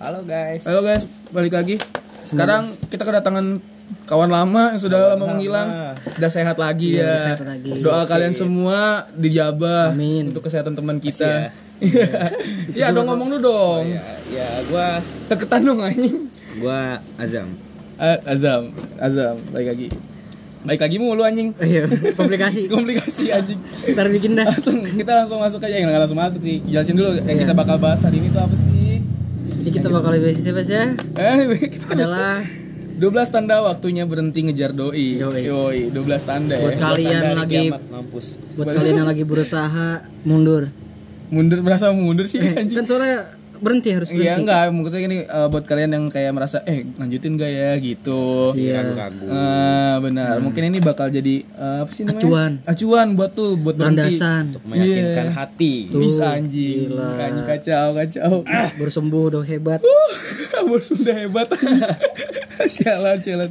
Halo guys. Halo guys, balik lagi. Sekarang kita kedatangan kawan lama yang sudah lama menghilang. Udah sehat lagi Iya, ya. sehat lagi. Doa kalian semua dijabah Amin. untuk kesehatan teman kita. ya. Iya dong ngomong dulu dong. Ya, ya gua Teketan dong anjing. gua Azam. Eh, Azam, Azam, balik lagi. Balik lagi mulu anjing. Oh iya, komplikasi. Komplikasi anjing. Ntar bikin dah. Langsung kita langsung masuk aja, enggak langsung masuk sih. Jelasin dulu yang kita bakal bahas hari ini tuh apa sih? Jadi kita bakal bahas siapa sih? ya? Eh, kita Adalah 12 tanda waktunya berhenti ngejar doi. Yoi. Yoi, 12 tanda buat ya. kalian Dari lagi kiamat, mampus. buat kalian yang lagi berusaha mundur. Mundur berasa mundur sih anjing. Kan soalnya berhenti harus berhenti. Iya enggak, maksudnya gini eh, buat kalian yang kayak merasa eh lanjutin gak ya gitu. Iya. Ragu-ragu. Ah, benar. Mungkin ini bakal jadi eh, apa sih namanya? Acuan. Acuan buat tuh buat berhenti. Landasan. Meyakinkan Iya. hati. Bisa anjing. gila. Anjing kacau, kacau. Baru sembuh udah hebat. Bos Sunda hebat Sialan, sialan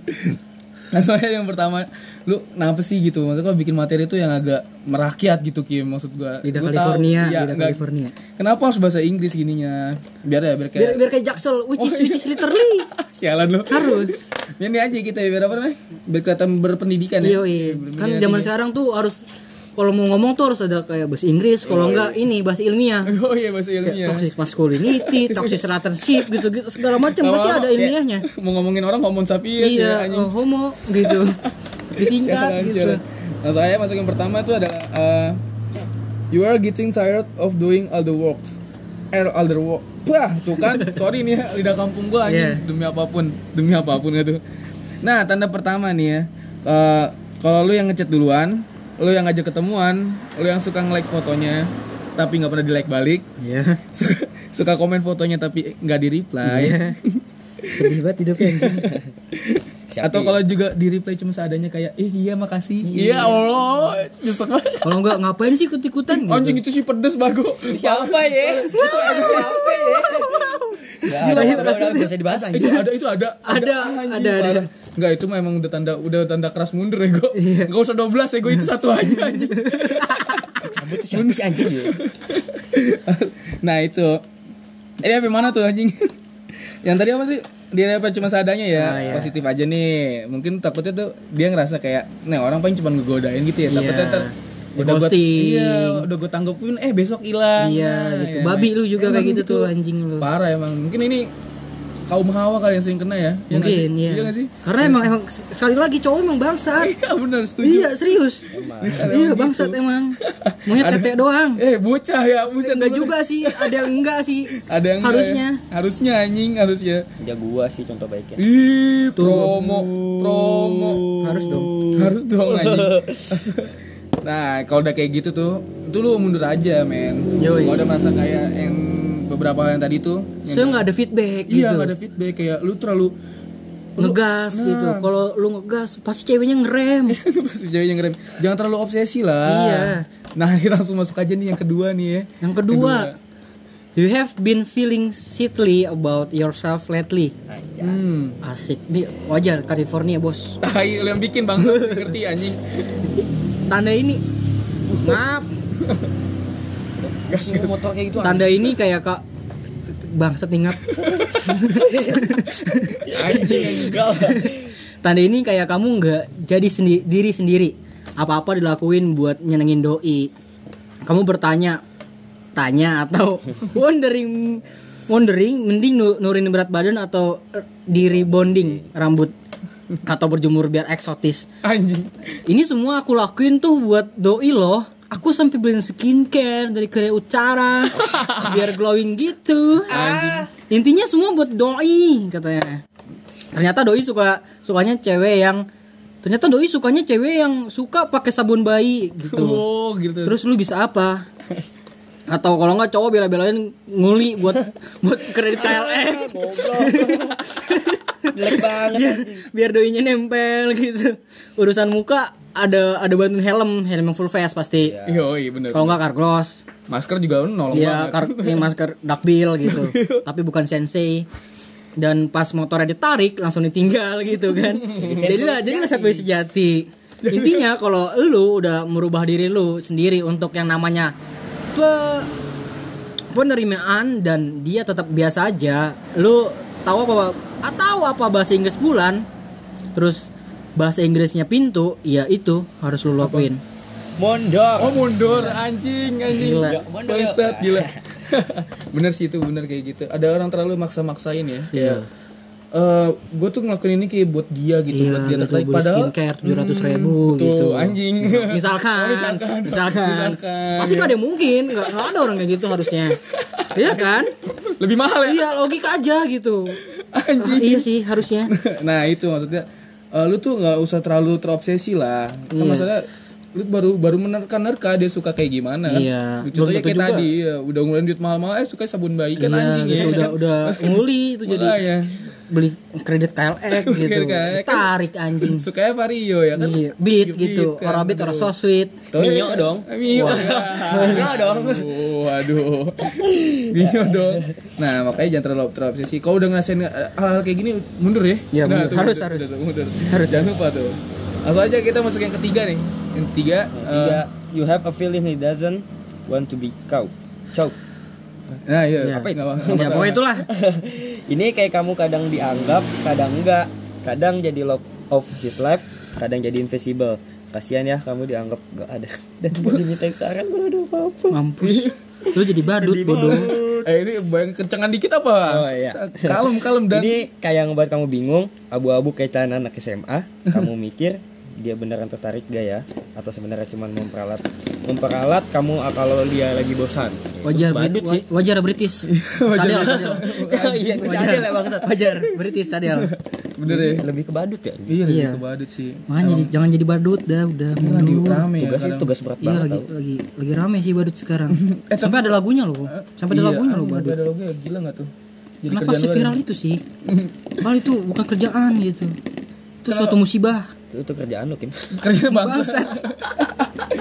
Nah soalnya yang pertama Lu kenapa sih gitu Maksudnya kalau bikin materi itu yang agak merakyat gitu Kim Maksud gua Lidah Gua California, tahu, iya, lidah enggak. California. Kenapa harus bahasa Inggris gininya Biar ya biar Biar kayak biar kayak Jaksel, which Oh, is iya. which is literally Sialan lu harus. Ini aja kita ya Biar apa namanya Biar kelihatan berpendidikan ya Iya, iya. Kan zaman ya. sekarang tuh harus kalau mau ngomong tuh harus ada kayak bahasa Inggris, kalau enggak ini bahasa ilmiah. Oh iya bahasa Kayak ilmiah toxic masculinity, toxic relationship gitu-gitu segala macam Nggak pasti ada kayak ilmiahnya. Mau ngomongin orang ngomong sapiens ya Iya, anjing. oh, homo gitu. Disingkat gitu. Nah saya masuk yang pertama itu adalah uh, You are getting tired of doing all the work Er all the work Wah tuh kan Sorry nih ya Lidah kampung gua anjing Iya. Demi apa pun Demi apa pun gitu Nah tanda pertama nih ya uh, Kalau lu yang ngechat duluan Lu yang ngajak ketemuan Lu yang suka nge-like fotonya Tapi nggak pernah di-like balik Iya. suka, suka komen fotonya tapi nggak di-reply Sedih banget hidupnya anjing. Atau kalau juga di-reply cuma seadanya kayak Eh iya makasih Iya Allah Nyesek banget Kalau enggak ngapain sih ikut-ikutan gitu. Anjing itu sih pedes bago. Siapa ya? Itu ada siapa ya? Ya, Gila, udah, ya, udah, udah, maksudnya. nggak usah dibahas itu anjing. ada itu ada. Ada, anjing, ada, ada. parah. Enggak itu memang udah tanda udah tanda keras mundur ya gue. Iya. Enggak usah 12 ya gue itu satu aja anjing. Cabut siapa sih anjing ya? nah itu. Ini apa mana tuh anjing? Yang tadi apa sih? Dia apa cuma seadanya ya? Ah, iya. Positif aja nih. Mungkin takutnya tuh dia ngerasa kayak, nah orang paling cuma ngegodain gitu ya. Iya. Takutnya Di udah gue iya, udah gue tanggepin eh besok hilang. Iya Nah, gitu. iya, Babi nah. lu juga Emang kayak gitu tuh anjing lu. Parah emang. Mungkin ini kaum hawa kali yang sering kena ya. Iya? Mungkin iya. Iya nggak sih? Karena emang emang sekali lagi cowok emang bangsat. Iya benar setuju. Iya serius. Iya Emang bangsat gitu. emang. Maunya tete doang. Eh bocah ya, buset Enggak juga sih, ada yang enggak sih. Ada yang enggak harusnya. ya? Harusnya anjing, harusnya. Ya gua sih contoh baiknya. Ih, promo, promo. Harus dong. Harus dong anjing. nah, kalau udah kayak gitu tuh, itu lu mundur aja, men. Kalau udah merasa kayak yang beberapa hal yang tadi tuh, yang- Saya nggak ada feedback Iya, gitu. nggak ada feedback kayak lu terlalu ngegas Nah. gitu. Kalau lu ngegas pasti ceweknya ngerem. pasti ceweknya ngerem. Jangan terlalu obsesi lah. Iya. Nah, ini langsung masuk aja nih yang kedua nih ya. Yang kedua, you have been feeling sickly about yourself lately. Anjay. Hmm. Asik. Nih wajar California, Bos. Tai lu yang bikin bangsa ngerti anjing. Tanda ini Maaf, Semua motor kayak gitu tanda ini kayak Kak bangsat ingat. Anjing enggak lah. Tanda ini kayak kamu nggak jadi sendi- diri sendiri. Apa-apa dilakuin buat nyenengin doi. Kamu bertanya, tanya atau wondering, wondering, mending nu- nurunin berat badan atau eh, di rebonding rambut atau berjemur biar eksotis. Anjing. Ini semua aku lakuin tuh buat doi loh. Aku sampai beliin skincare dari Korea Utara biar glowing gitu. Intinya semua buat doi katanya. Ternyata doi suka sukanya cewek yang ternyata doi sukanya cewek yang suka pakai sabun bayi gitu. Oh, gitu. Terus lu bisa apa? Atau kalau nggak cowok bela-belain nguli buat buat kredit KLX. Biar, biar doinya nempel gitu. Urusan muka ada ada bantuin helm, helm yang full face pasti. Yoi, bener. Kalau nggak carglass, Masker juga nolong banget. kar ini masker dakbil gitu. Tapi bukan sensei. Dan pas motornya ditarik langsung ditinggal gitu kan. jadi lah, jadi lah satu sejati. Intinya kalau lu udah merubah diri lu sendiri untuk yang namanya pe penerimaan dan dia tetap biasa aja lu tahu apa atau apa bahasa Inggris bulan terus bahasa Inggrisnya pintu ya itu harus lu lakuin Mondok. Oh mundur anjing anjing. Gila. Bangsat gila. bener sih itu bener kayak gitu. Ada orang terlalu maksa-maksain ya. Kayak eh gue tuh ngelakuin ini kayak buat dia gitu, Iya, buat dia gitu, tertarik. Padahal skincare 700 ribu tuh, gitu. anjing. Misalkan, Oh, misalkan, misalkan, Misalkan. pasti gak ada yang mungkin, gak, nggak ada orang kayak gitu harusnya, iya kan? Lebih mahal ya. Iya logika aja gitu. Anjing. Ah, iya sih harusnya. nah itu maksudnya eh, lu tuh nggak usah terlalu terobsesi lah. Kan Iya. maksudnya lu baru baru menerka-nerka dia suka kayak gimana kan. Iya. Contohnya kayak juga. tadi ya, udah ngulangin duit mahal-mahal eh suka sabun bayi kan Iya, anjing gitu, ya. udah udah nguli itu jadi Makanya. beli kredit KLX gitu. KLX. Tarik anjing. Sukanya Vario ya kan. Iya, beat gitu. kan. Orang beat orang so sweet. Tuh, Mio ya. dong. Mio. Mio dong. Oh, aduh. Mio dong. Nah, makanya jangan terlalu terobsesi. Kau udah ngerasain eh, hal-hal kayak gini mundur ya? Iya, Nah, mundur. tuh, Harus, mundur, harus. mundur. Harus. Jangan lupa tuh. Langsung aja kita masuk yang ketiga nih. Yang ketiga, Tiga, you have a feeling he doesn't want to be cow. Cow. nah iya, Iya. apa itu? Ya pokoknya itulah. Ini kayak kamu kadang dianggap, kadang enggak. Kadang jadi love of his life, kadang jadi invisible. Kasihan ya kamu dianggap gak ada dan gak diminta saran kalau ada apa-apa. Mampus. Lu jadi badut bodoh. Eh ini bayang kencengan dikit apa? Oh, iya. Kalem, kalem dan Ini kayak ngebuat kamu bingung, abu-abu kayak celana anak SMA. Kamu mikir dia beneran tertarik gak ya? Atau sebenarnya cuma memperalat memperalat kamu ah, kalau dia lagi bosan. Wajar badut sih. wa- Wajar British. Cadel, cadel. Iya, cadel ya bangsat. Wajar British cadel. bener ya. Lebih ke badut ya. Iya, lebih Iya. ke badut sih. Makanya jadi, jangan jadi badut dah, udah Lagi mundur. rame ya. Tugasnya kadang. tugas berat Iya banget lagi lagi lagi rame sih badut sekarang. Sampai ada lagunya loh. Sampai ada Iya, lagunya loh badut. Ada lagunya gila enggak tuh? Jadi Kenapa seviral ada. itu sih? Padahal itu bukan kerjaan gitu. Itu suatu musibah. Itu, itu kerjaan lu, Kim. kerja bangsa.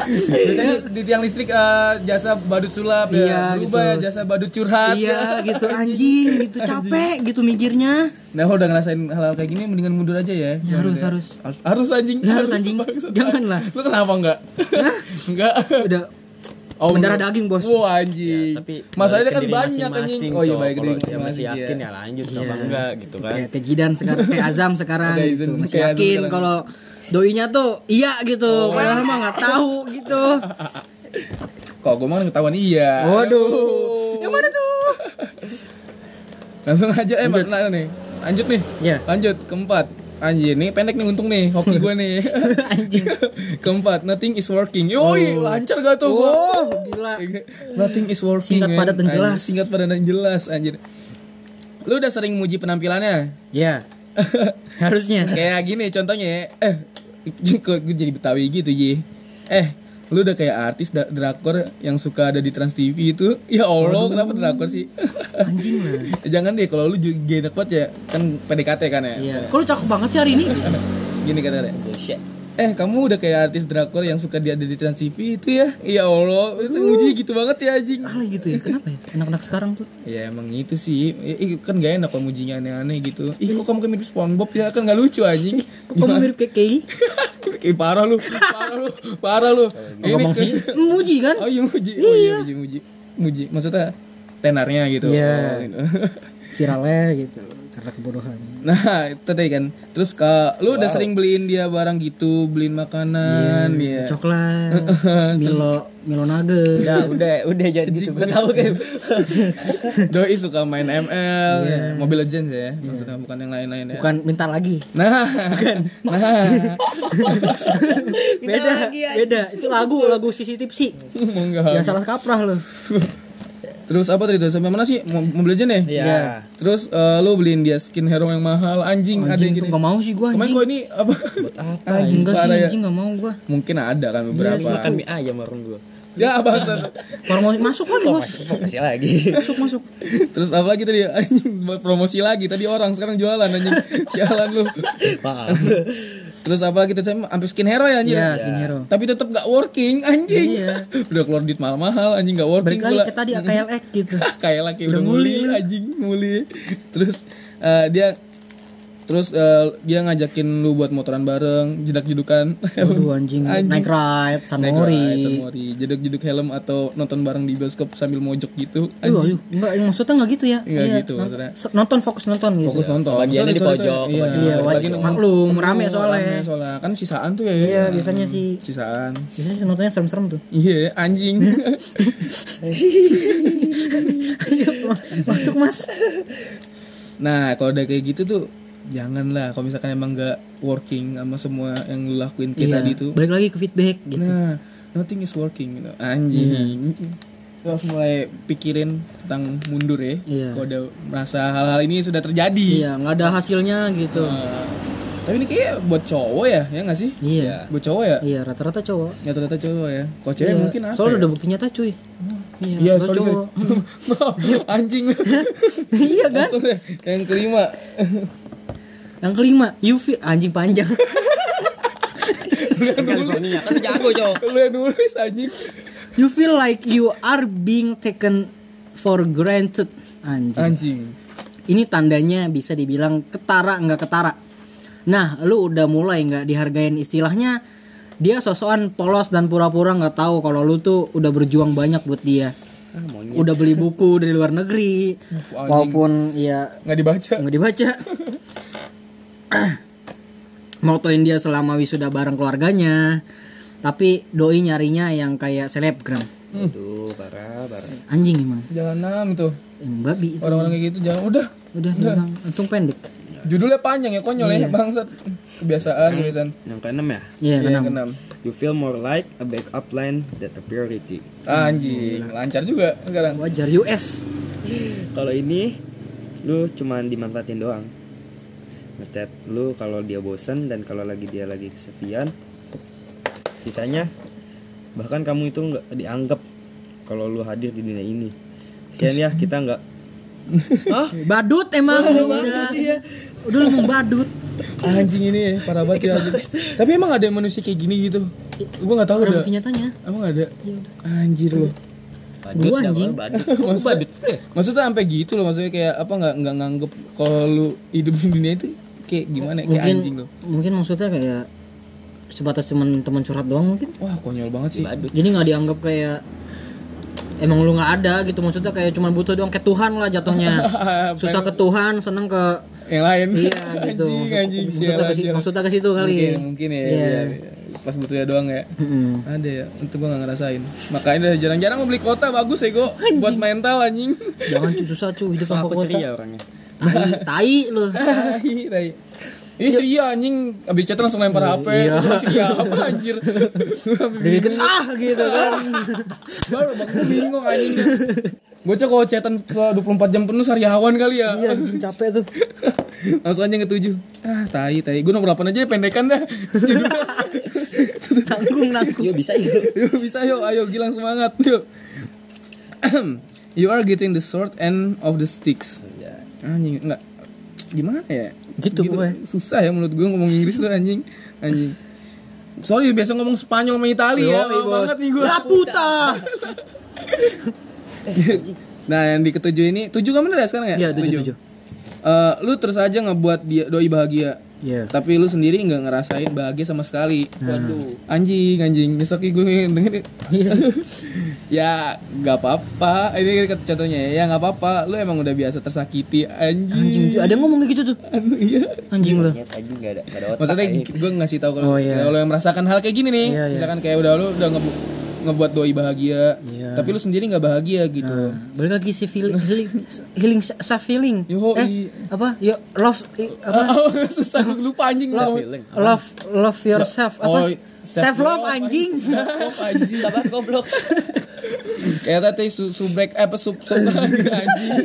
Biasanya di tiang listrik eh, jasa badut sulap ya, Iya, berubah gitu. ya jasa badut curhat. Iya gitu anjing gitu capek gitu mikirnya. Nah, kalau udah ngerasain hal-hal kayak gini mendingan mundur aja ya. Ya, harus, harus. harus harus anjing. Ya, harus, anjing. Janganlah. Lu kenapa enggak? enggak. Udah Oh, mendarah daging, Bos. Wah, anjing. Ya, tapi masalahnya ke kan banyak anjing. Oh iya, baik diri dia masih yakin iya. ya lanjut kenapa enggak gitu kan. kayak Jidan sekarang kayak Azam sekarang gitu. Masih yakin kalau doinya tuh iya gitu. Padahal mah nggak tahu gitu. Kok gue mah ketahuan iya. Waduh. Yang mana tuh? Langsung aja eh nah, nih. Lanjut nih. Ya. Lanjut keempat. Anjir nih pendek nih untung nih hoki gue nih. Anjing. keempat nothing is working. Yoi, lancar gak tuh? Oh, gila. Nothing is working. Singkat, padat, dan Anjir, jelas. Singkat padat dan jelas anjir. Lu udah sering muji penampilannya? Ya. Harusnya. kayak gini contohnya ya. Eh, gue jadi Betawi gitu, Ji. Eh, lu udah kayak artis da- drakor yang suka ada di Trans TV itu. Ya Allah, kenapa drakor sih? Anjing lah. Jangan deh kalau lu juga enak banget ya. Kan PDKT kan ya. Iya. Lu cakep banget sih hari ini? Gini kata-kata. Bullshit. Eh kamu udah kayak artis drakor yang suka dia ada di Trans TV itu ya? Ya Allah, itu nguji gitu banget ya anjing. Ah gitu ya. Kenapa ya? Anak-anak sekarang tuh. Ya emang itu sih, Ya, kan gak enak kalau mujinya aneh-aneh gitu. Ih kok kamu kayak mirip SpongeBob ya? Kan gak lucu anjing. Kok kamu mirip kayak Kei? Ih parah lu, parah lu, parah lu. Ini ke- muji kan? Oh iya muji, oh iya muji, muji, muji. Maksudnya tenarnya gitu. Iya. Oh, gitu. Viralnya gitu. Karena kebodohan. Nah itu tadi kan. Terus ke, lu udah sering beliin dia barang gitu, beliin makanan, ya. Coklat. Milo Milo nugget. Udah, udah, udah jadi gitu. Gue tahu kayak Doi suka main ML, ya. Mobile Legends ya, maksudnya bukan yang lain-lain ya. Bukan minta lagi. Nah, nah, Beda, beda. Itu lagu, lagu Sisi Tipsi. enggak. Yang salah kaprah lu. Terus apa tadi tuh? Sampai mana sih? Mo- Mobile Legends ya? Iya. Terus eh, lu beliin dia skin hero yang mahal, anjing, ada yang Anjing tuh gini. gak mau sih gua Kemarin anjing. kok ini apa? Anjing enggak sih, ya. anjing gak mau gua. Mungkin ada kan beberapa. makan mie ayam warung gue. Ya bangsa. Promosi masuk lagi, Bos. Kasih lagi. Masuk, masuk. Terus apa lagi tadi? Anjing buat promosi lagi. Tadi orang sekarang jualan anjing. Sialan lu. Maaf. Terus apa lagi tadi? Sampai skin hero ya anjing. Iya, skin hero. Tapi tetap gak working anjing. Iya. Udah keluar duit mahal-mahal anjing gak working Balik lagi ke tadi AKLX gitu. kayak laki udah, Udah muli, muli anjing muli terus eh, dia Terus eh, dia ngajakin lu buat motoran bareng, jedak-jedukan. Aduh anjing, naik ride, Naik ride, Sanmori. Jeduk-jeduk helm atau nonton bareng di bioskop sambil mojok gitu. Aduh, aduh, enggak, yang maksudnya enggak gitu ya. Enggak Iya, gitu maksudnya. Nonton fokus nonton gitu. Fokus nonton. Kebagiannya di pojok, Iya. Iya, lagi wajib maklum, rame soalnya. Rame soalnya. Kan sisaan tuh ya. Iya, biasanya sih Sisaan. biasanya sih nontonnya serem-serem tuh. Iya, anjing. Ayo, ma- masuk Mas. nah, kalau udah kayak gitu tuh janganlah kalau misalkan emang nggak working sama semua yang lu lakuin kayak Iya, tadi tuh. balik lagi ke feedback gitu. Nah, nothing is working gitu. Anjing. Lu harus mulai pikirin tentang mundur ya. Iya. Kalau udah merasa hal-hal ini sudah terjadi. Iya, nggak ada hasilnya gitu. Nah, tapi ini kayak buat cowok ya, ya nggak sih? Iya. Buat cowok ya? Iya, rata-rata cowok. Ya ternyata cowok ya. Kalau cewek Iya, mungkin apa? Soalnya ya? udah bukti nyata cuy. Iya, Iya, kalau sorry. Anjing. iya kan? Langsung deh. Yang kelima. Yang kelima, UV anjing panjang. California kan jago cowok Lu yang nulis anjing. you feel like you are being taken for granted. Anjing. Anjing. Ini tandanya bisa dibilang ketara nggak ketara. Nah, lu udah mulai nggak dihargain istilahnya dia sosokan polos dan pura-pura nggak tahu kalau lu tuh udah berjuang banyak buat dia. ah, monyet Udah beli buku dari luar negeri. anjing. Walaupun ya Nggak dibaca. nggak dibaca. Motoin dia selama wisuda bareng keluarganya. Tapi doi nyarinya yang kayak selebgram. aduh parah parah Anjing emang. Jangan itu. Yang babi itu. Orang-orang kayak gitu jangan udah. Udah, udah. Untung pendek. Judulnya panjang ya konyol ya bangsat. Kebiasaan kebiasaan. yang keenam ya Iya, Iya, kenapa? keenam. you feel more like a backup line than a priority Anjing, lancar juga sekarang. Wajar US. kalau ini lu cuman dimanfaatin doang ngechat lu kalau dia bosan dan kalau lagi dia lagi kesepian sisanya bahkan kamu itu nggak dianggap kalau lu hadir di dunia ini Kasian ya kita nggak Hah? Badut emang udah. Udah lu badut. Anjing ini ya, parah banget ya. Tapi emang ada manusia kayak gini gitu. Gua nggak tahu Ada dah. bukti nyatanya. Emang ada? Anjir loh. Gua anjing. Maksud, maksudnya sampai gitu loh maksudnya kayak apa nggak nggak nganggep kalau lu hidup di dunia itu kayak gimana kayak Mungkin anjing loh. mungkin maksudnya kayak sebatas teman teman curhat doang mungkin. Wah konyol banget sih. Jadi nggak dianggap kayak emang lu nggak ada gitu maksudnya kayak cuma butuh doang ke Tuhan lah jatuhnya. Susah ke Tuhan, seneng ke Yang lain. iya gitu. anjing anjing. Maksudnya ke, Sialan, sialan. maksudnya ke situ kali. Mungkin, mungkin ya. Iya. iya, iya. Pas butuhnya doang ya. Mm-mm. Ada ya, itu gua gak ngerasain Makanya udah jarang-jarang mau beli kota bagus ya go Buat mental anjing Jangan cuy susah cuy hidup tanpa kota. ceria orangnya Tai, lu. Tai, tai. Ini ceria anjing. Abis chat langsung lempar HP Iya. Terus ceria apa anjir? Bikin ah gitu kan. Baru bang gue bingung anjing. Bocah kalau chatan selama 24 jam penuh sariawan kali ya. Iya anjing capek tuh. Langsung aja ngetujuh. Ah tai tai. Gue nomor 8 aja ya, pendekan dah. Tanggung nanggung. yuk bisa yuk Yuk bisa yuk Ayo Gilang semangat yuk You are getting the short end of the sticks Anjing enggak. Gimana ya? Gitu, pokoknya. Susah ya menurut gue ngomong Inggris tuh anjing. Anjing. Sorry biasa ngomong Spanyol sama Itali ya. Lama banget nih gue La puta. Nah yang di ketujuh ini Tujuh kan bener ya sekarang ya? Iya, tujuh, tujuh. Eh, lu terus aja ngebuat dia doi bahagia. Iya. tapi lu sendiri nggak ngerasain bahagia sama sekali. Waduh. Anjing anjing. Nyesek gue denger ya nggak apa-apa ini contohnya ya nggak apa-apa lu emang udah biasa tersakiti anjing, Anjing ada yang ngomong kayak gitu tuh. Anu, iya Anjing lu. Monyet aja nggak ada nggak ada otak maksudnya ini. gue ngasih tahu kalau Oh, iya. kalau yang merasakan hal kayak gini nih Iya, iya. misalkan kayak udah lu udah ngebu- ngebuat doi bahagia Iya. tapi lu sendiri nggak bahagia gitu Nah, balik lagi si feel, healing healing self feeling. Yo, eh, apa? Yo love apa? Oh, susah lupa anjing love, love love yourself Oh, apa? Self love anjing. Self-love, anjing. Sabar goblok. Kayak tadi su subrek eh, apa sub sub anjing.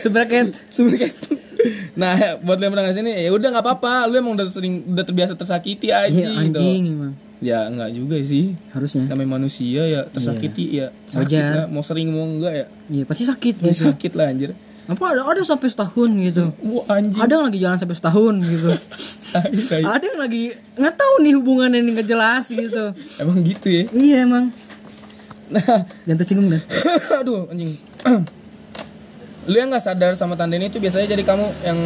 Sebraket. subrek nah buat yang pernah sini ya udah nggak apa-apa. Lu emang udah sering udah terbiasa tersakiti aja gitu. anjing emang. ya enggak juga sih. Harusnya. namanya manusia ya tersakiti ya. Sakit Wajar. lah mau sering mau enggak ya? Iya pasti sakit ya, gitu. sakit lah anjir Apa ada ada sampai setahun gitu. Wah anjing Ada yang lagi jalan sampai setahun gitu. Ada yang lagi nggak tahu nih hubungannya ini nggak jelas gitu. emang gitu ya Iya emang. nah Jangan tersinggung dah. aduh anjing lu yang nggak sadar sama tanda ini tuh biasanya jadi kamu yang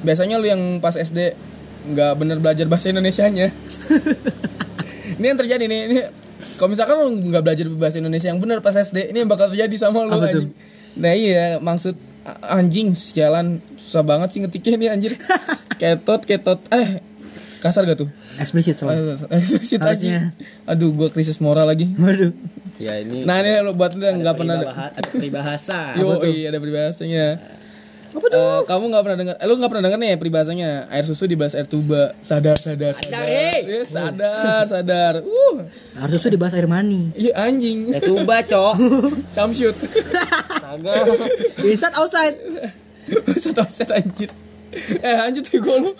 biasanya lu yang pas SD nggak bener belajar bahasa Indonesianya ini yang terjadi nih ini kalau misalkan lu nggak belajar bahasa Indonesia yang bener pas SD ini yang bakal terjadi sama lu nah iya maksud anjing jalan susah banget sih ngetiknya nih anjir ketot ketot eh kasar gak tuh Eksplisit soalnya. Eh, eksplisit Harusnya. anjing. aduh gua krisis moral lagi Waduh. Ya ini nah ini lo buat lu yang nggak pernah peribahasa- ada peribahasa. Yo, iya ada peribahasanya. Apa tuh? kamu nggak pernah dengar? Eh, lu nggak pernah dengar nih peribahasanya? Air susu dibalas air tuba. Sadar, sadar, sadar. eh. Iya, sadar, sadar. Uh, Harus tuh dibahas air mani. iya anjing. Eh tuba, Cok. Camshoot. Astaga. Inside outside. Set set anjir. Eh, lanjut ya gue lu.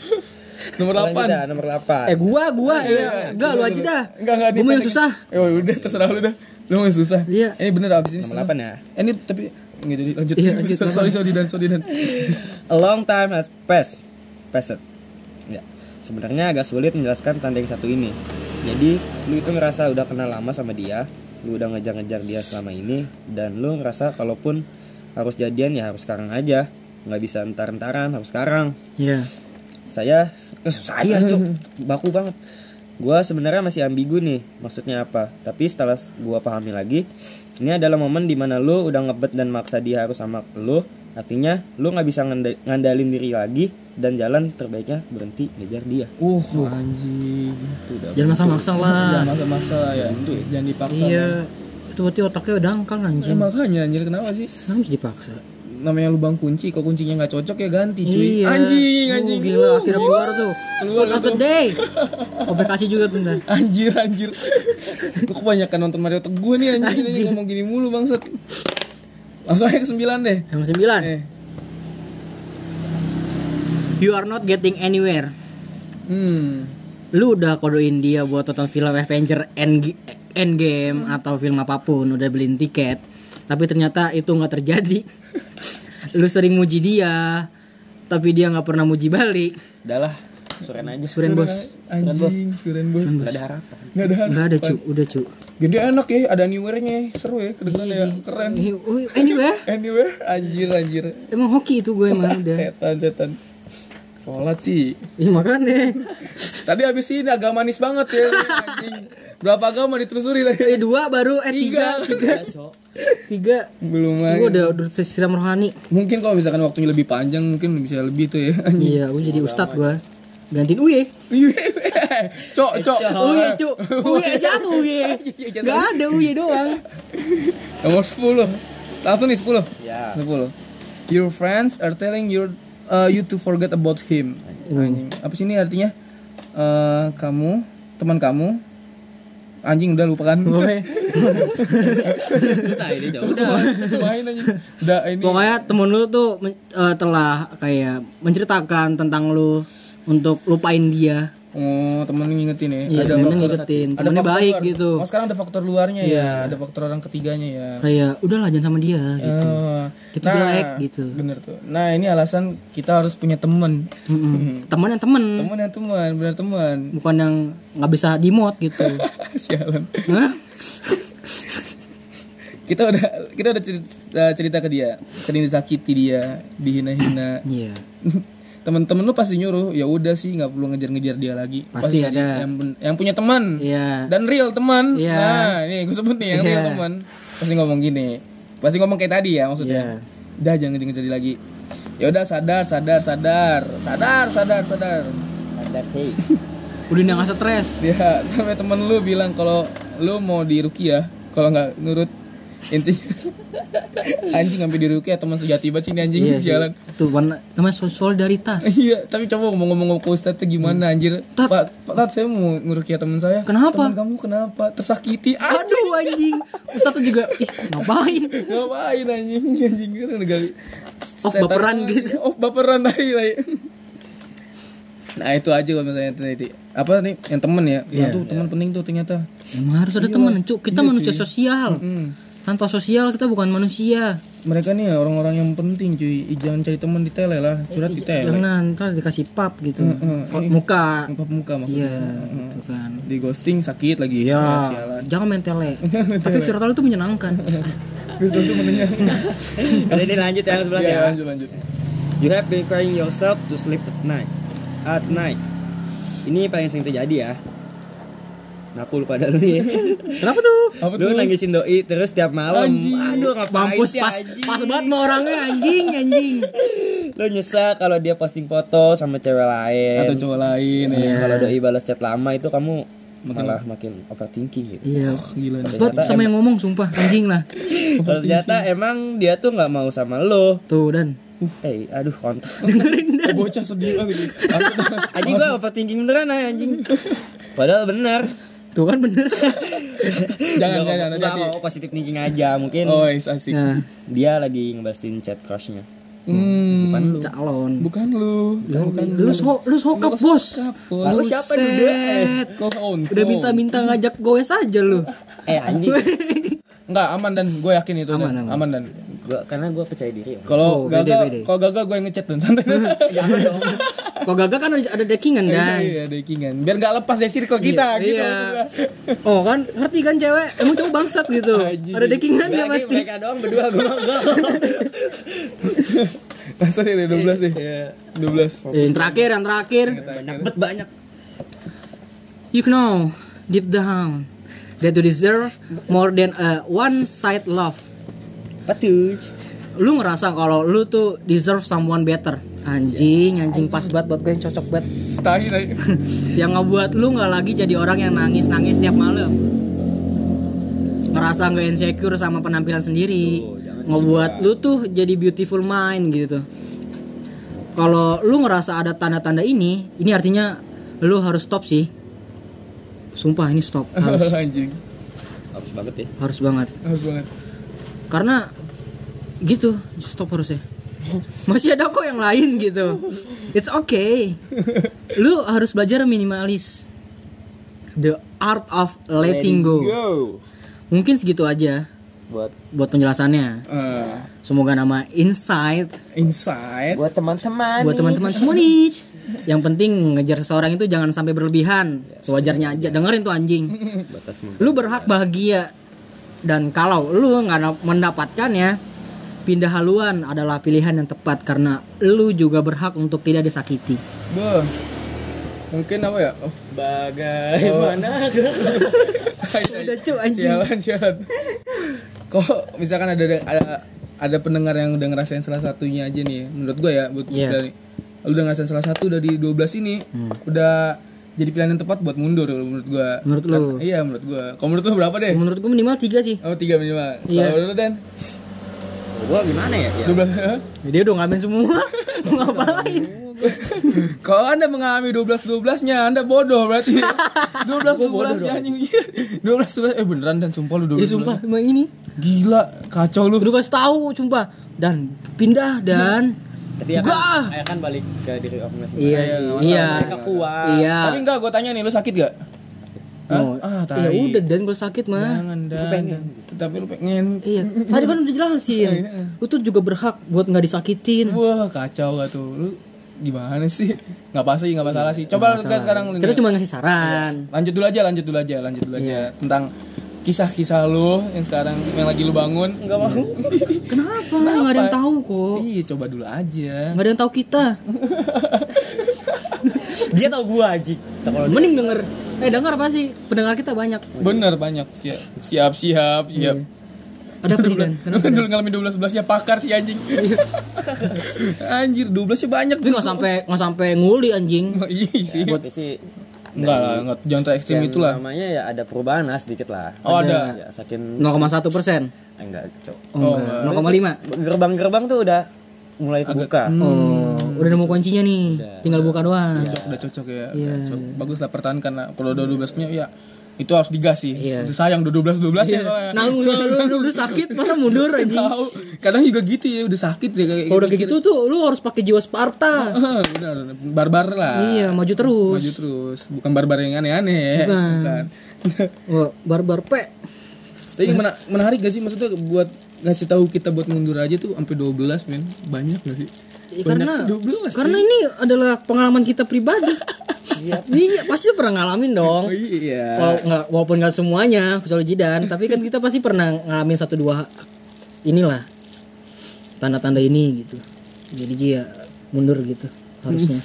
Nomor 8. dah, nomor 8. Eh gua gua ya. Enggak lu aja dah. Enggak, enggak Gua mau yang susah. Ya udah terserah lu dah. Lu mau yang susah. Iya. Ini bener abis ini. Nomor susah. 8 ya. Eh, Ini tapi nggak jadi lanjut. Iya, lanjut. sorry, sorry dan sorry dan. A long time has passed. Passed. Ya. Sebenarnya agak sulit menjelaskan tanda yang satu ini. Jadi, lu itu ngerasa udah kenal lama sama dia, lu udah ngejar-ngejar dia selama ini dan lu ngerasa kalaupun harus jadian ya harus sekarang aja. nggak bisa entar-entaran, harus sekarang. Iya. Saya eh, saya tuh baku banget. Gua sebenarnya masih ambigu nih, maksudnya apa? Tapi setelah gua pahami lagi, ini adalah momen di mana lu udah ngebet dan maksa dia harus sama lu. Artinya lu nggak bisa nganda- ngandalin diri lagi dan jalan terbaiknya berhenti ngejar dia. Uh, anjing. Itu udah. Jangan maksa-maksa lah. Jangan maksa-maksa ya. Jangan dipaksa. Iya. Itu berarti otaknya udah dangkal Eh, anjing. makanya anjir kenapa sih? Kenapa harus dipaksa? Namanya lubang kunci, kalau kuncinya nggak cocok ya ganti cuy. Iya. Anjing, anjing. gila, akhirnya keluar tuh. Keluar Keluar the day. Komplikasi juga tuh ntar. Anjir, anjir. Gue kebanyakan nonton Mario Teguh nih anjir, ini ngomong gini mulu bangsat. Langsung aja ke sembilan deh. Yang sembilan. Eh. You are not getting anywhere. Hmm. Lu udah kodoin dia buat tonton film Avenger End Endgame atau film apa pun, udah beliin tiket. Tapi ternyata itu nggak terjadi. Lu sering muji dia, tapi dia nggak pernah muji balik. Udah lah, suren aja. Suren bos. Anjing, Suren bos. Nggak ada harapan. Nggak ada. Nggak ada cu, udah cu. Gede enak ya, ada anywhere-nya. Seru ya, kedengeran ya. Keren. Eh, oh, Anyway, Anywhere, anjir, anjir. emang hoki itu gue emang udah. Setan, setan. Sholat sih. Ih makanya. Tadi habis ini agak manis banget ya anjing. Berapa agama ditelusuri tadi? Eh dua baru eh tiga Tiga. tiga tiga. Belum Gue lagi. udah udah tersiram rohani. Mungkin kalau misalkan waktunya lebih panjang mungkin bisa lebih tuh ya. Iya, gue jadi ustad gue. Gantiin Uye. Cok, cok. Uye cu. Uye siapa Uye? Gak ada Uye doang. Nomor 10. Langsung nih 10. Ya. 10. Your friends are telling your uh, you to forget about him. Anjing. Apa sih ini artinya? Eh, kamu, teman kamu anjing udah lupakan. Susah ini, Cok. Udah, main anjing. Udah ini. pokoknya temen lu tuh eh, telah kayak menceritakan tentang lu untuk lupain dia. Oh, temen ngingetin ya. Iya, temennya ngingetin. Temennya faktor baik gitu. Oh, sekarang ada faktor luarnya ya. Ada faktor orang ketiganya ya. Kayak udahlah jangan sama dia gitu. Oh, Itu jelek gitu. Bener tuh. Nah, ini alasan kita harus punya temen. Mm-mm. Temen yang temen, Temen yang teman, bener teman. bukan yang nggak bisa dimot gitu. Sialan. Kita udah kita udah cerita, cerita ke dia, sering disakiti dia, dihina-hina. Iya. Temen-temen lu pasti nyuruh, ya udah sih nggak perlu ngejar-ngejar dia lagi. Pasti ngasih ada. Yang, yang punya teman. Iya. Dan real teman. Iya. Nah, ini gue sebut nih yang real Iya. teman. Pasti ngomong gini. Pasti ngomong kayak tadi ya maksudnya. Iya. Udah jangan ngejar-ngejar lagi. Ya udah sadar, sadar, sadar. Sadar, sadar, sadar. Ada hey. Udah nggak stres. Ya, sampai temen lu bilang kalau lu mau di Rukia, kalau nggak nurut intinya anjing sampai di Rukia teman sejati banget sih ini anjing Iya jalan. Itu warna namanya sol- solidaritas. Iya, tapi coba ngomong-ngomong ke Ustadz tuh gimana anjir? Tat. Pak, Pak Tat, saya mau ngerukia teman saya. Kenapa? Teman kamu kenapa? Tersakiti. Aduh anjing. Ustadz tuh juga ih ngapain? Ngapain anjing? Anjing kan gali. Oh, baperan banget. gitu. Oh, baperan tai tai. Nah, itu aja kalau misalnya tadi. Apa nih? Yang temen ya? Nah, tuh teman penting tuh ternyata. Emang harus ada teman, cuk. Kita manusia sosial. Hmm. Tanpa sosial kita bukan manusia. Mereka nih orang-orang yang penting cuy. Ih, Jangan cari teman di tele lah. Curhat di tele. Jangan ntar dikasih pap gitu. Heeh. Pap muka. Muka muka maksudnya. Iya, gitu kan. Di ghosting sakit lagi. Ya, Ah, sialan. jangan main tele. Tapi virtual itu menyenangkan. Tuh menanya. Kali ini lanjut yang sebelah Iya, ya. lanjut lanjut. You have been crying yourself to sleep at night. At night. Ini paling sering terjadi ya. Nakul pada lu nih. Kenapa tuh? Apa lu tuh? nangisin doi terus tiap malam. Anjing. Aduh ngapain Mampus sih pas anjing? pas banget sama orangnya anjing anjing. Lu nyesal kalau dia posting foto sama cewek lain. Atau cowok lain ya. Ya, Kalau doi balas chat lama itu kamu malah makin overthinking gitu. Iya. Gila nih. Pas banget sama yang ngomong sumpah anjing lah. Kalau ternyata emang dia tuh nggak mau sama lo. Tuh dan Eh, aduh kontol. Oh, bocah sedih banget anjing gua overthinking beneran anjing. Padahal bener. Tuh kan bener. Jangan Nggak, jangan nggak hati-hati. mau positif thinking aja mungkin Oh, is asik. Nah, dia lagi ngebalesin chat crushnya Hmm, bukan lu calon. bukan lu. Bukan Lu so, lu sokap bos. bos. Lu siapa juga eh. Udah minta-minta ngajak goes aja lu. eh anjing Enggak aman dan gue yakin itu Aman, dan. aman. aman dan. Gua karena gua percaya diri Om. Kalau Oh, gagal, kalau gagal gue yang ngechat dan santai. Jangan dong. Kok gagal kan ada, ada deckingan dan. Iya, ada ikingan. Biar nggak lepas dari circle kita gitu. Iya. Oh kan ngerti kan cewek emang cowok bangsat gitu. Ada deckingannya Lagi pasti. mereka doang berdua gua enggak Langsung ya 12 deh. 12. Eh, yang terakhir yang terakhir. banyak bet banyak You know deep down that you deserve more than a one side love. Patuh Lu ngerasa kalau lu tuh deserve someone better. Anjing, anjing pas banget buat gue yang cocok banget. Tahi tahi. yang ngebuat lu nggak lagi jadi orang yang nangis nangis tiap malam ngerasa nggak insecure sama penampilan sendiri ngebuat lu tuh jadi beautiful mind gitu kalau lu ngerasa ada tanda-tanda ini ini artinya lu harus stop sih sumpah ini stop harus, Anjing. harus banget ya harus banget Harus banget. Karena gitu stop harus ya masih ada kok yang lain gitu. It's okay. Lu harus belajar minimalis. The art of letting go. mungkin segitu aja buat buat penjelasannya. Eh, semoga nama insight inside. buat teman-teman buat teman-teman semua nih yang penting ngejar seseorang itu jangan sampai berlebihan. Sewajarnya aja. Dengerin tuh anjing. Lu berhak bahagia dan kalau lu nggak mendapatkannya pindah haluan adalah pilihan yang tepat karena lu juga berhak untuk tidak disakiti Beuh. Mungkin apa ya? Oh. bagaimana udah cu anjing Sialan, sialan. Kok misalkan ada ada ada pendengar yang udah ngerasain salah satunya aja nih, menurut gue ya, buat Iya. dari lu udah ngerasain salah satu dari 12 ini, udah jadi pilihan yang tepat buat mundur menurut gua. Menurut Kan- lu? Iya, menurut gua. Kalau menurut lu berapa deh? menurut gue minimal tiga sih Oh, tiga minimal. Iya. Kalau lu Dan? gua gimana ya, ya. 12. dia udah ngamen semua mau ngapain Kalau Anda mengalami 12 12-nya, Anda bodoh berarti. 12 12 nya anjing. 12 12 eh beneran dan sumpah lu 12. ya sumpah emang ini Gila, kacau lu. udah kasih tahu sumpah dan pindah dan tapi ya Enggak. kan, ya kan balik ke diri orang masing iya Iya, sih iya mereka kuat iya Tapi enggak, gue tanya nih, lu sakit gak? Hah? Oh, Ah, ya udah dan kalau sakit mah Jangan dan. Tapi lu pengen. Iya, tadi kan udah jelasin. Lu tuh juga berhak buat nggak disakitin. Wah, kacau gak tuh. Lu gimana sih? Nggak apa sih, nggak masalah sih. Coba lu sekarang Kita cuma ngasih saran. lanjut dulu aja, lanjut dulu aja, lanjut dulu aja tentang kisah-kisah lu yang sekarang yang lagi lu bangun. nggak mau Kenapa? Nggak ada yang tahu kok. Iya, coba dulu aja. Nggak ada yang tahu kita. dia tau gua aji kalau Mending denger. Eh denger apa sih? Pendengar kita banyak. Bener banyak. Siap, siap, siap. siap. Ada kan dulu ngalamin 12 11 nya pakar sih anjing. Anjir, 12 nya banyak. Tapi nggak sampai nggak sampai nguli anjing. Iya sih. buat sih Enggak lah, enggak jangan terlalu ekstrim sekian itulah. namanya ya ada perubahan lah sedikit lah Oh, ada. ya saking 0,1 persen. eh, enggak cok Oh, enggak. 0,5. gerbang-gerbang tuh udah mulai kebuka Oh, udah nemu kuncinya nih. Tinggal buka doang. Cocok, udah cocok ya. Iya. Cocok. Bagus lah pertahankan lah. Kalau udah 12 nya ya itu harus digas sih. Iya. Udah sayang udah 12 12 ya soalnya. Nah, lu, lu, lu sakit masa mundur. Tahu. Kadang juga gitu ya, udah sakit ya kayak Kalau udah kayak gitu tuh lu harus pakai jiwa Sparta. Benar, barbar lah. Iya, maju terus. Maju terus. Bukan barbar yang aneh-aneh. Bukan. Wah, barbar pe. Tapi mena- menarik gak sih maksudnya buat ngasih tahu kita buat mundur aja tuh sampai 12 men. Banyak gak sih? Ya, Banyak karena sih, 12. karena ini adalah pengalaman kita pribadi. Iya, pasti pernah ngalamin dong. Oh, iya. Walaupun nggak semuanya, kecuali Jidan, tapi kan kita pasti pernah ngalamin satu dua inilah tanda-tanda ini gitu. Jadi ya mundur gitu harusnya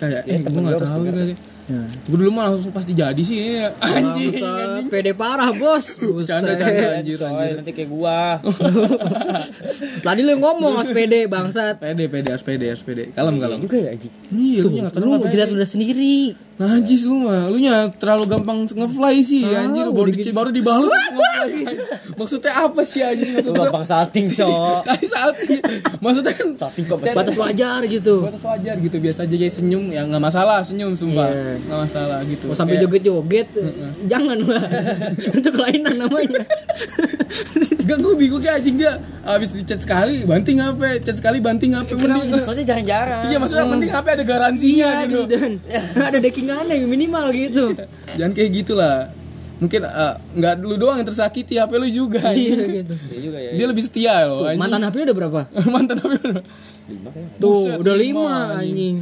kayak eh gue nggak tahu juga sih ya. gue dulu mah langsung pasti jadi sih anjing Bangsat, pede parah bos. Canda canda anjir anjir. nanti kayak gua. tadi lu ngomong harus pede bangsat. Pede pede harus pede harus pede. Kalem kalem. Juga ya anjing. iya lu nggak lu kenal jilat udah sendiri Najis lu mah, lu nya terlalu gampang ngefly sih anjir. Baru di, baru dibalut ngefly. Maksudnya apa sih anjing? Lu Maksudnya gampang salting, Cok. Tadi saat Maksudnya kan Salting kok batas wajar gitu. Batas wajar gitu. Biasa aja kayak senyum ya nggak masalah senyum sumpah. Iya. nggak masalah gitu. Mau sampai Kayak- joget-joget jangan lah itu kelainan namanya Gak gue bingung kayak anjing dia Abis di chat sekali banting apa Chat sekali banting apa Mending Maksudnya jarang-jarang. Iya maksudnya mending HP ada garansinya iya gitu. dan ada deckingannya minimal gitu. Jangan kayak gitulah. Mungkin eh, nggak lu doang yang tersakiti HP lu juga iya gitu. Iya juga ya. Dia lebih setia loh Tuh, anjing. mantan HP udah berapa? Mantan HP lu Lima. Tuh Buset, udah lima, lima anjing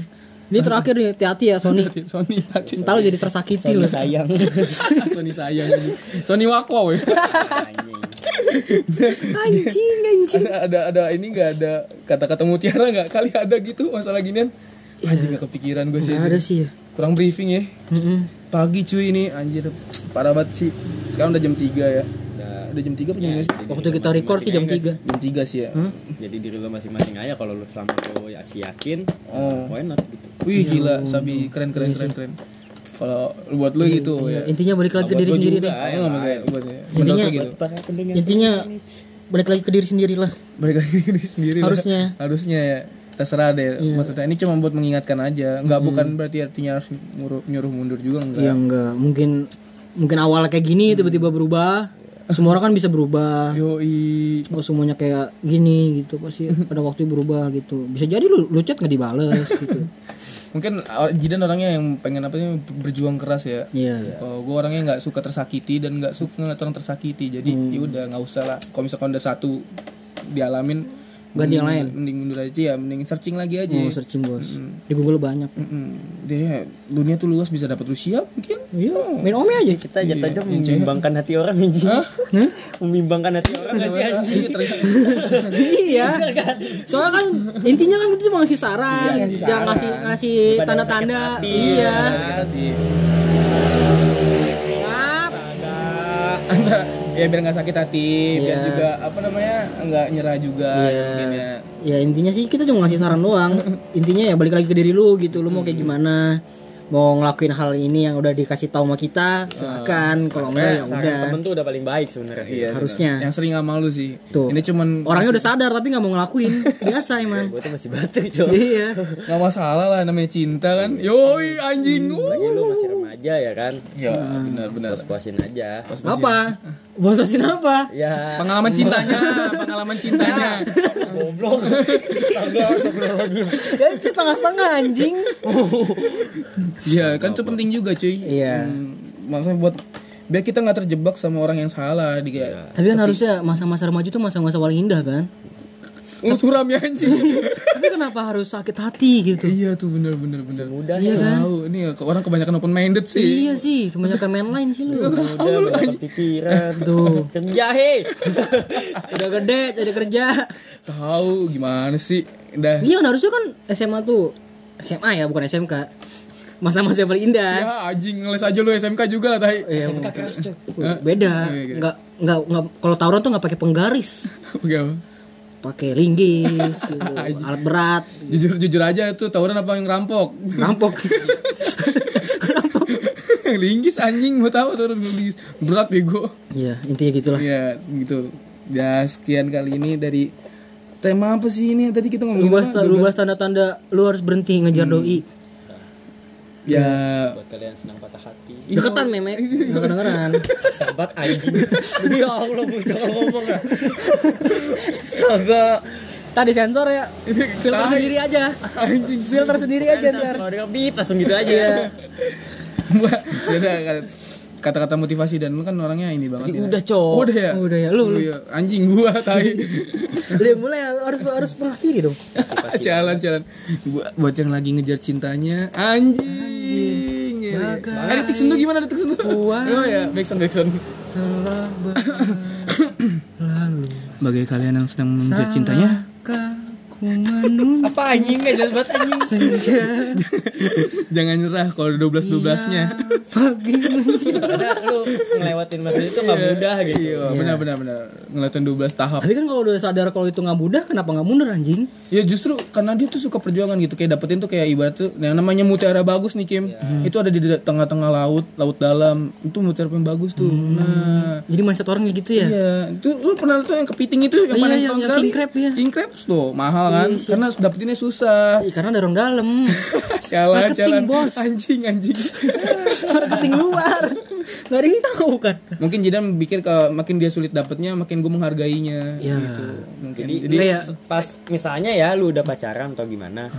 ini terakhir nih hati-hati ya Sony. Sony hati Ntar lu jadi tersakiti Sony lu. sayang. Sony sayang. Sony Wako weh. Anjing. anjing. Ada ada ada ini nggak ada kata-kata mutiara nggak? Kali ada gitu masalah ginian anjing nggak kepikiran gue sih ada sih ya. Kurang briefing ya. Mm-mm. pagi cuy ini. Anjir parah banget sih. Sekarang udah jam 3 ya Udah. jam 3 apa jam berapa sih? waktu kita record sih jam 3 jam 3 sih ya. Jadi diri lu masing-masing aja kalau lu selama lu ya si yakin, Oh. why not gitu. wih gila sabi keren keren keren keren. Kalau buat lu gitu ya. Intinya balik lagi ke diri sendiri. deh Oh, ya, nggak masalah buat ya. Intinya- gitu. Intinya balik lagi ke diri sendiri lah. Balik lagi ke diri sendiri lah. Harusnya. harusnya ya. Terserah deh. Maksudnya ini cuma buat mengingatkan aja. Nggak bukan berarti artinya harus nyuruh, nyuruh mundur juga enggak ya enggak mungkin mungkin awal kayak gini tiba-tiba berubah semua orang kan bisa berubah. Yoi. Nggak semuanya kayak gini gitu pasti pada waktu berubah gitu. Bisa jadi lu lu chat nggak dibales gitu. Mungkin uh, Jidan orangnya yang pengen apa sih berjuang keras ya. Iya kalau gue orangnya nggak suka tersakiti dan nggak suka ngeliat orang tersakiti. Jadi ya udah nggak usah lah. Kalau misalkan udah satu dialamin Ganti yang mending- mending mundur aja ya mending searching lagi aja. Mau searching bos. Di Google banyak. Mm-mm. dia dunia tuh luas bisa dapat Rusia mungkin iya main ome aja. Kita jatuhnya membimbangkan hati orang anjing. Membimbangkan hati orang nggak sih anjing? Iya, iya. Soalnya kan intinya kan itu cuma ngasih saran jangan ngasih ngasih tanda-tanda. iya. Ya biar nggak sakit hati biar Iya. juga apa namanya nggak nyerah juga Iya. mungkin ya. Ya intinya sih kita cuma ngasih saran doang. Intinya ya balik lagi ke diri lu gitu lu mau kayak gimana mau ngelakuin hal ini yang udah dikasih tahu sama kita silakan. Kalau enggak ya udah. temen tuh udah paling baik sebenarnya. Iya, harusnya. yang sering sama lu sih. Tuh. ini cuman orangnya udah sadar tapi nggak mau ngelakuin. Biasa emang. Gue tuh masih batu, Cok. iya. Nggak masalah lah namanya cinta kan. Yoi anjing. Lagi lu masih remaja ya kan. ya benar benar. Puas-puasin aja. apa bososin apa Ya. pengalaman cintanya pengalaman cintanya Goblok. Ya itu setengah-setengah anjing iya kan itu penting juga cuy Iya. Hmm, maksudnya buat biar kita nggak terjebak sama orang yang salah di kayak tapi kan harusnya masa-masa remaja tuh masa-masa paling indah kan lu suram ya anjing. Tapi kenapa harus sakit hati gitu? Iya tuh bener bener bener. Mudah Iya kan? tahu ini orang kebanyakan open minded sih. Iya sih kebanyakan main lain sih lu. Udah banyak pikiran. tuh. Kerja he. udah gede jadi kerja. Tahu gimana sih? Dah. Iya kan harusnya kan SMA tuh. SMA ya bukan SMK masa-masa yang paling indah. Ya anjing ngeles aja lu SMK juga lah tai Iya, SMK keras, Cok. beda. Iya, iya. nggak nggak nggak kalau tawuran tuh nggak pakai penggaris. Oke, apa? Pakai linggis gitu. alat berat. Jujur jujur aja tuh tawuran apa yang rampok? Rampok. Linggis anjing mau tahu tawuran linggis. Berat bego. Iya intinya gitulah. Ya gitu. Ya sekian kali ini dari tema apa sih ini? Tadi kita ngomongin rubah apa? rubah tanda-tanda lu harus berhenti ngejar doi. Ya. Buat kalian senang patah hati. Deketan memek nggak kedengeran Sahabat anjing. Ya Allah, jangan ngomong ya. Kagak. tadi sensor ya filter sendiri aja anjing filter sendiri aja ntar Kalau dia beat langsung gitu aja. Iya. Beda, kata-kata motivasi dan lu kan orangnya ini banget Tadi ya. udah, Cok. Oh, udah ya udah ya lu Oh, iya. anjing gua tai lu mulai harus harus mengakhiri dong jalan jalan buat yang lagi ngejar cintanya anjing ya, ya. ada Dixon lu gimana ada Dixon lu oh ya Backson Backson telah berlalu. Bagi kalian yang sedang mengejar cintanya menunggu Apa anjing gak jelas banget anjing. senja Jangan nyerah kalau udah 12 12-nya. pagi menjelang. Karena lu ngelewatin masa itu gak mudah gitu. Iya, benar benar benar. Ngeliatin 12 tahap. Tapi kan kalau udah sadar kalau itu nggak mudah, kenapa nggak mundur anjing? Ya justru karena dia tuh suka perjuangan gitu kayak dapetin tuh kayak ibarat tuh yang namanya mutiara bagus nih Kim. Itu ada di tengah-tengah laut, laut dalam. Itu mutiara yang bagus tuh. Nah, Jadi mindset orang kayak gitu ya? Iya, itu lu pernah tuh yang kepiting itu yang Iya, panen yang- yang sekali. king crab, iya. King crab tuh mahal kan? Karena dapetinnya susah. Ih, Karena dorong dalam. Sialan, Marketing, sialan. bos. Anjing, anjing. Marketing luar. Gak ada yang tahu kan? Mungkin Jidan pikir ke makin dia sulit dapetnya, makin gue menghargainya. Iya. Gitu. Mungkin. Jadi, Jadi, Kayak pas misalnya ya lu udah pacaran atau gimana.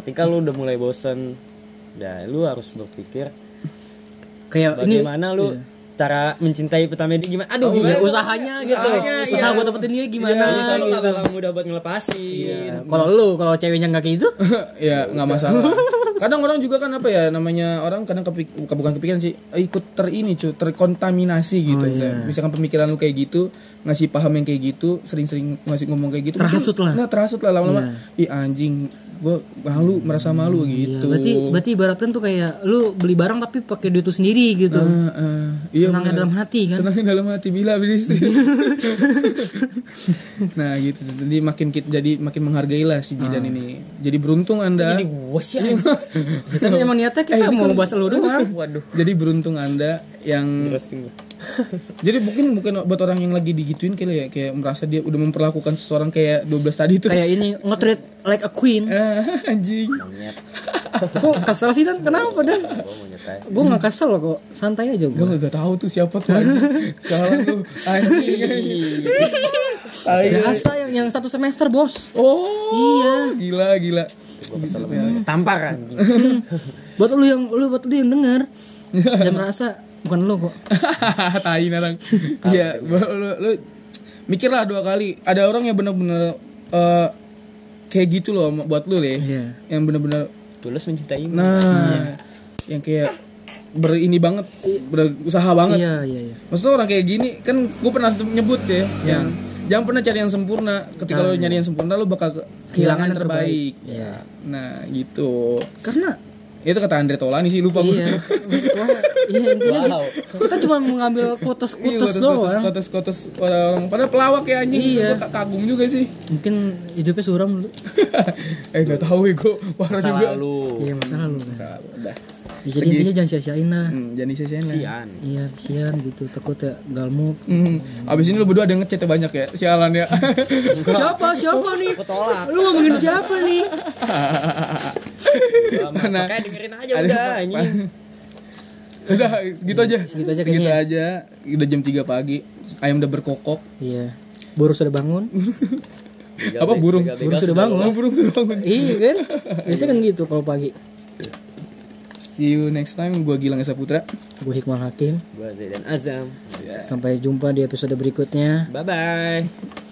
Ketika lu udah mulai bosen, ya lu harus berpikir kayak ini bagaimana lu cara mencintai pertama dia gimana. Aduh, ya, gimana usahanya gitu. Usahanya, Usaha iya. buat dapetin dia gimana lu gitu. gak bakal mudah buat ngelepasin. Kalau lu kalau ceweknya nggak kayak gitu, ya nggak masalah. Kadang orang juga kan apa ya namanya orang kadang kepik bukan kepikiran sih eh, ikut ter ini cuy terkontaminasi gitu. Misalkan pemikiran lu kayak gitu ngasih paham yang kayak gitu sering-sering ngasih ngomong kayak gitu. Terhasut mungkin- lah. Nah terhasut lah lama-lama. Ih anjing gue malu merasa malu ya, gitu. berarti berarti ibaratkan tuh kayak lu beli barang tapi pakai duit tuh sendiri gitu. Eh, eh, iya Senangnya dalam hati kan. Senangnya dalam hati bila beli istri. nah gitu. Jadi makin kita jadi makin menghargai lah si. Jidan ini. Jadi beruntung anda. Jadi gua sih Ya, tapi emang niatnya kita mau ngebahas lu doang. Waduh. Jadi beruntung anda yang. jadi mungkin bukan buat orang yang lagi digituin kali ya kayak merasa dia udah memperlakukan seseorang kayak 12 tadi itu. Kayak ini nge-treat like a queen. Ah, anjing. Kok kesel sih dan kenapa dan? Gue nggak kesel kok, santai aja Gue gue. gak tahu tuh siapa tuh. Salah lu. Anjing. Biasa yang yang satu semester bos. Oh. Iya. Gila gila. Tampar anjing. Buat lu yang lu buat lu yang denger dan merasa bukan lu kok. tai narang iya lu, lu, lu mikirlah dua kali. Ada orang yang bener-bener eh, kayak gitu loh buat lu le. Iya. yang bener-bener Tulus mencintai. nah yang kayak berini banget berusaha banget. Iya iya iya. maksudnya orang kayak gini kan gue pernah nyebut ya yang jangan pernah cari yang sempurna. Ketika lo nyari yang sempurna lo bakal ke- kehilangan yang terbaik. Iya. nah gitu. Karena itu kata Andre Tolani sih lupa gue iya. Wah, iya intinya Wow. kita cuma mengambil Iya, kutus-kutus doang. kotes-kotes orang pada pelawak ya anjing Iya. Gua kagum juga sih Mungkin hidupnya suram dulu. eh gak tahu ya gue parah Masa juga lalu. Iya masa lalu. kan. Nah, udah Ya, jadi intinya jangan sia-siain lah. hmm, jadi sesian lah Sian. Iya, kesian gitu. Takut ya galmuk. hmm. abis ini lu berdua ada ngechat banyak ya sialan ya siapa? Siapa nih? Aku tolak. Lu ngomongin siapa nih? Nah, Makanya dengerin aja ada udah anjing. udah gitu aja Segitu aja Segitu kayaknya. aja udah jam 3 pagi ayam udah berkokok Iya. Burung sudah bangun. apa burung Begal-begal Burung sudah bangun. oh burung sudah bangun iya kan? Biasanya kan gitu kalau pagi. see you next time gua Gilang Esa Putra Gue Hikmal Hakim. Gua Zaidan Azam. Sampai jumpa di episode berikutnya. Bye bye.